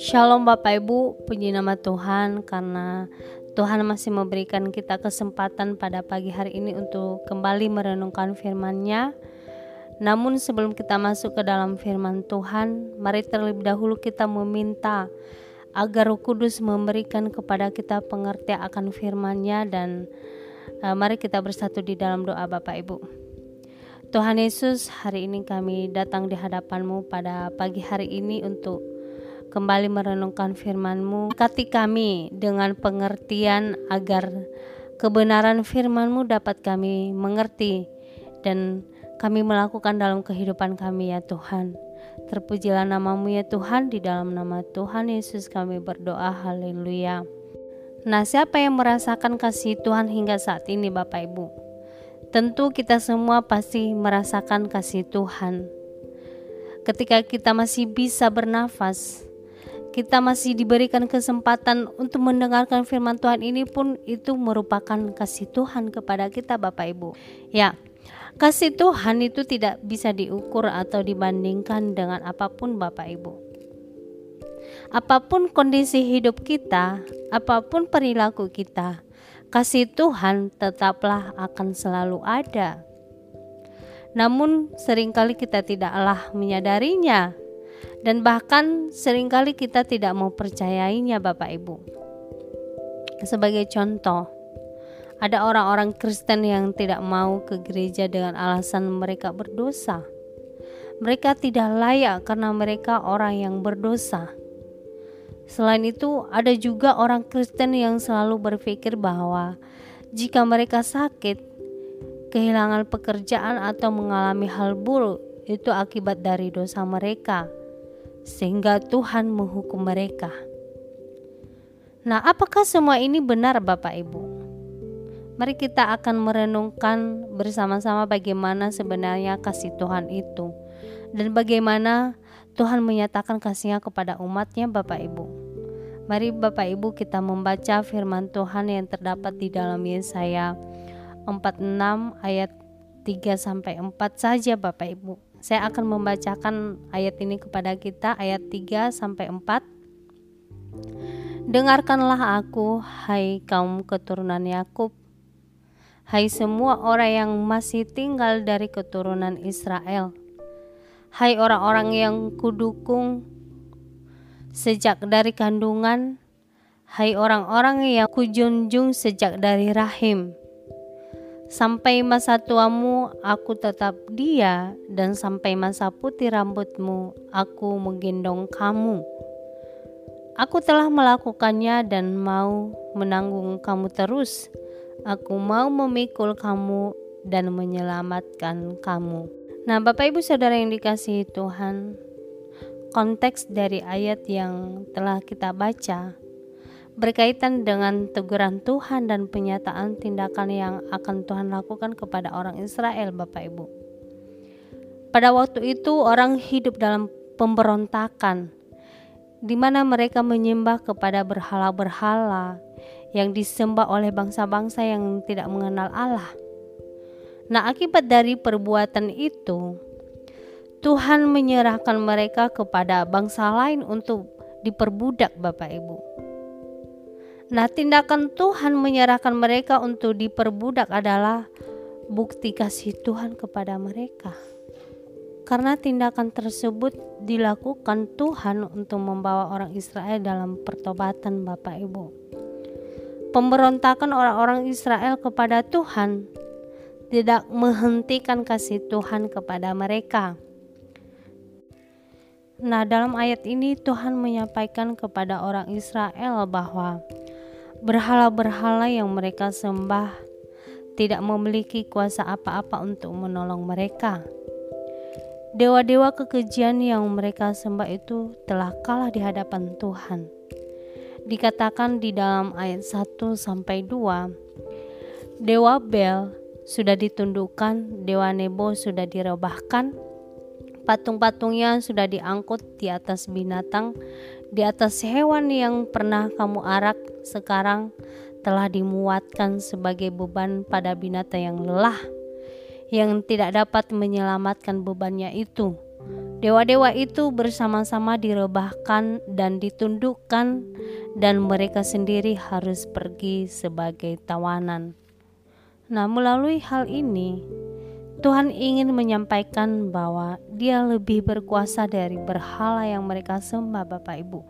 Shalom Bapak Ibu, puji nama Tuhan karena Tuhan masih memberikan kita kesempatan pada pagi hari ini untuk kembali merenungkan firman-Nya. Namun sebelum kita masuk ke dalam firman Tuhan, mari terlebih dahulu kita meminta agar Roh Kudus memberikan kepada kita pengertian akan firman-Nya dan uh, mari kita bersatu di dalam doa Bapak Ibu. Tuhan Yesus, hari ini kami datang di hadapan-Mu pada pagi hari ini untuk kembali merenungkan firman-Mu. Kati kami dengan pengertian agar kebenaran firman-Mu dapat kami mengerti dan kami melakukan dalam kehidupan kami ya Tuhan. Terpujilah namamu ya Tuhan, di dalam nama Tuhan Yesus kami berdoa, haleluya. Nah siapa yang merasakan kasih Tuhan hingga saat ini Bapak Ibu? Tentu kita semua pasti merasakan kasih Tuhan. Ketika kita masih bisa bernafas, kita masih diberikan kesempatan untuk mendengarkan firman Tuhan ini pun itu merupakan kasih Tuhan kepada kita Bapak Ibu. Ya, kasih Tuhan itu tidak bisa diukur atau dibandingkan dengan apa pun Bapak Ibu. Apa pun kondisi hidup kita, apa pun perilaku kita, kasih Tuhan tetaplah akan selalu ada. Namun sering kali kita tidaklah menyadarinya dan bahkan sering kali kita tidak mau percayainya Bapak Ibu. Sebagai contoh, ada orang-orang Kristen yang tidak mau ke gereja dengan alasan mereka berdosa. Mereka tidak layak karena mereka orang yang berdosa. Selain itu, ada juga orang Kristen yang selalu berpikir bahwa jika mereka sakit, kehilangan pekerjaan, atau mengalami hal buruk, itu akibat dari dosa mereka sehingga Tuhan menghukum mereka. Nah, apakah semua ini benar, Bapak Ibu? Mari kita akan merenungkan bersama-sama bagaimana sebenarnya kasih Tuhan itu dan bagaimana Tuhan menyatakan kasihnya kepada umatnya Bapak Ibu. Mari Bapak Ibu kita membaca firman Tuhan yang terdapat di dalam Yesaya 46 ayat 3 sampai 4 saja Bapak Ibu. Saya akan membacakan ayat ini kepada kita ayat 3 sampai 4. Dengarkanlah aku, hai kaum keturunan Yakub, hai semua orang yang masih tinggal dari keturunan Israel, hai orang-orang yang kudukung sejak dari kandungan, hai orang-orang yang kujunjung sejak dari rahim Sampai masa tuamu aku tetap dia dan sampai masa putih rambutmu aku menggendong kamu. Aku telah melakukannya dan mau menanggung kamu terus. Aku mau memikul kamu dan menyelamatkan kamu. Nah, Bapak Ibu Saudara yang dikasihi Tuhan, konteks dari ayat yang telah kita baca berkaitan dengan teguran Tuhan dan penyataan tindakan yang akan Tuhan lakukan kepada orang Israel, Bapak Ibu. Pada waktu itu, orang hidup dalam pemberontakan, di mana mereka menyembah kepada berhala-berhala yang disembah oleh bangsa-bangsa yang tidak mengenal Allah. Nah, akibat dari perbuatan itu, Tuhan menyerahkan mereka kepada bangsa lain untuk diperbudak, Bapak Ibu Nah, tindakan Tuhan menyerahkan mereka untuk diperbudak adalah bukti kasih Tuhan kepada mereka. Karena tindakan tersebut dilakukan Tuhan untuk membawa orang Israel dalam pertobatan Bapak Ibu. Pemberontakan orang-orang Israel kepada Tuhan tidak menghentikan kasih Tuhan kepada mereka. Nah, dalam ayat ini Tuhan menyampaikan kepada orang Israel bahwa Berhala-berhala yang mereka sembah tidak memiliki kuasa apa-apa untuk menolong mereka. Dewa-dewa kekejian yang mereka sembah itu telah kalah di hadapan Tuhan. Dikatakan di dalam ayat 1 sampai 2, Dewa Bel sudah ditundukkan, Dewa Nebo sudah direbahkan, patung-patungnya sudah diangkut di atas binatang, di atas hewan yang pernah kamu arak sekarang telah dimuatkan sebagai beban pada binatang yang lelah yang tidak dapat menyelamatkan bebannya itu. Dewa-dewa itu bersama-sama direbahkan dan ditundukkan, dan mereka sendiri harus pergi sebagai tawanan. Nah, melalui hal ini, Tuhan ingin menyampaikan bahwa Dia lebih berkuasa dari berhala yang mereka sembah, Bapak Ibu.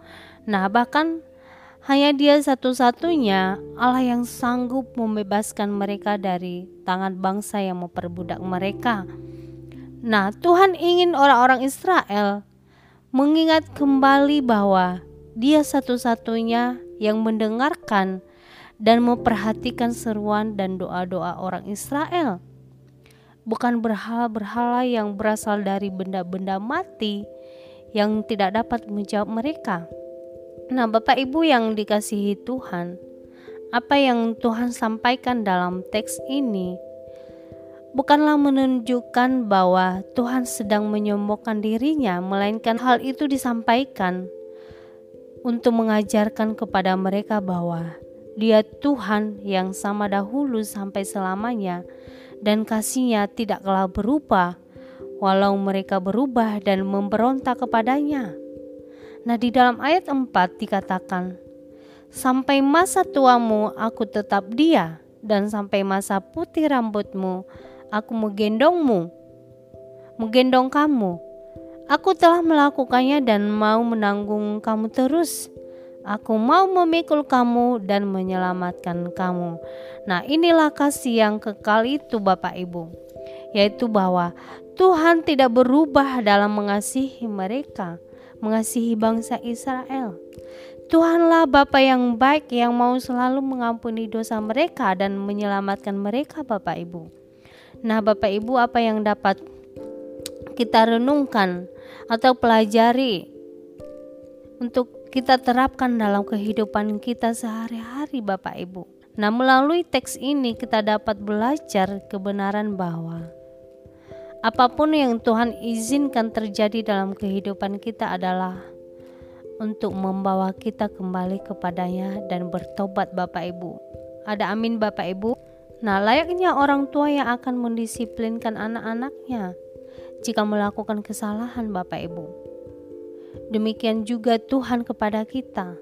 Nah, bahkan hanya Dia satu-satunya Allah yang sanggup membebaskan mereka dari tangan bangsa yang memperbudak mereka. Nah, Tuhan ingin orang-orang Israel mengingat kembali bahwa Dia satu-satunya yang mendengarkan dan memperhatikan seruan dan doa-doa orang Israel. Bukan berhala-berhala yang berasal dari benda-benda mati yang tidak dapat menjawab mereka. Nah, Bapak Ibu yang dikasihi Tuhan, apa yang Tuhan sampaikan dalam teks ini bukanlah menunjukkan bahwa Tuhan sedang menyombongkan dirinya, melainkan hal itu disampaikan untuk mengajarkan kepada mereka bahwa Dia Tuhan yang sama dahulu sampai selamanya, dan kasihnya tidaklah berubah, walau mereka berubah dan memberontak kepadanya. Nah, di dalam ayat 4 dikatakan, "Sampai masa tuamu aku tetap dia, dan sampai masa putih rambutmu aku menggendongmu, menggendong kamu. Aku telah melakukannya dan mau menanggung kamu terus. Aku mau memikul kamu dan menyelamatkan kamu. Nah, inilah kasih yang kekal itu, Bapak Ibu, yaitu bahwa Tuhan tidak berubah dalam mengasihi mereka, mengasihi bangsa Israel. Tuhanlah Bapa yang baik yang mau selalu mengampuni dosa mereka dan menyelamatkan mereka, Bapak Ibu. Nah, Bapak Ibu, apa yang dapat kita renungkan atau pelajari untuk kita terapkan dalam kehidupan kita sehari-hari, Bapak Ibu? Nah, melalui teks ini kita dapat belajar kebenaran bahwa apa pun yang Tuhan izinkan terjadi dalam kehidupan kita adalah untuk membawa kita kembali kepadanya dan bertobat Bapak Ibu. Ada amin Bapak Ibu? Nah, layaknya orang tua yang akan mendisiplinkan anak-anaknya jika melakukan kesalahan, Bapak Ibu. Demikian juga Tuhan kepada kita.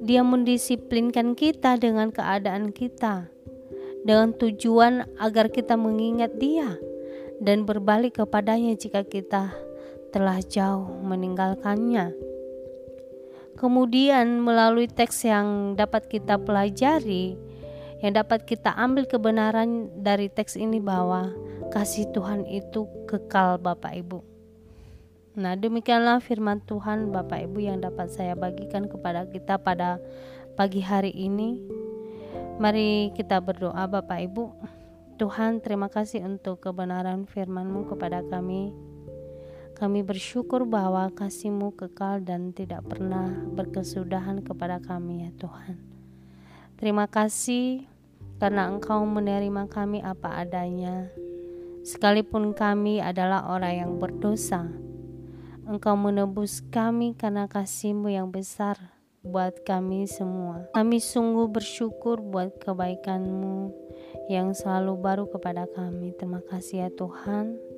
Dia mendisiplinkan kita dengan keadaan kita, dengan tujuan agar kita mengingat Dia dan berbalik kepadanya jika kita telah jauh meninggalkannya. Kemudian, melalui teks yang dapat kita pelajari, yang dapat kita ambil kebenaran dari teks ini bahwa kasih Tuhan itu kekal Bapak Ibu. Nah, demikianlah firman Tuhan Bapak Ibu yang dapat saya bagikan kepada kita pada pagi hari ini. Mari kita berdoa Bapak Ibu. Tuhan, terima kasih untuk kebenaran firman-Mu kepada kami. Kami bersyukur bahwa kasih-Mu kekal dan tidak pernah berkesudahan kepada kami ya Tuhan. Terima kasih karena Engkau menerima kami apa adanya. Sekalipun kami adalah orang yang berdosa, Engkau menebus kami karena kasih-Mu yang besar buat kami semua. Kami sungguh bersyukur buat kebaikan-Mu yang selalu baru kepada kami. Terima kasih ya Tuhan.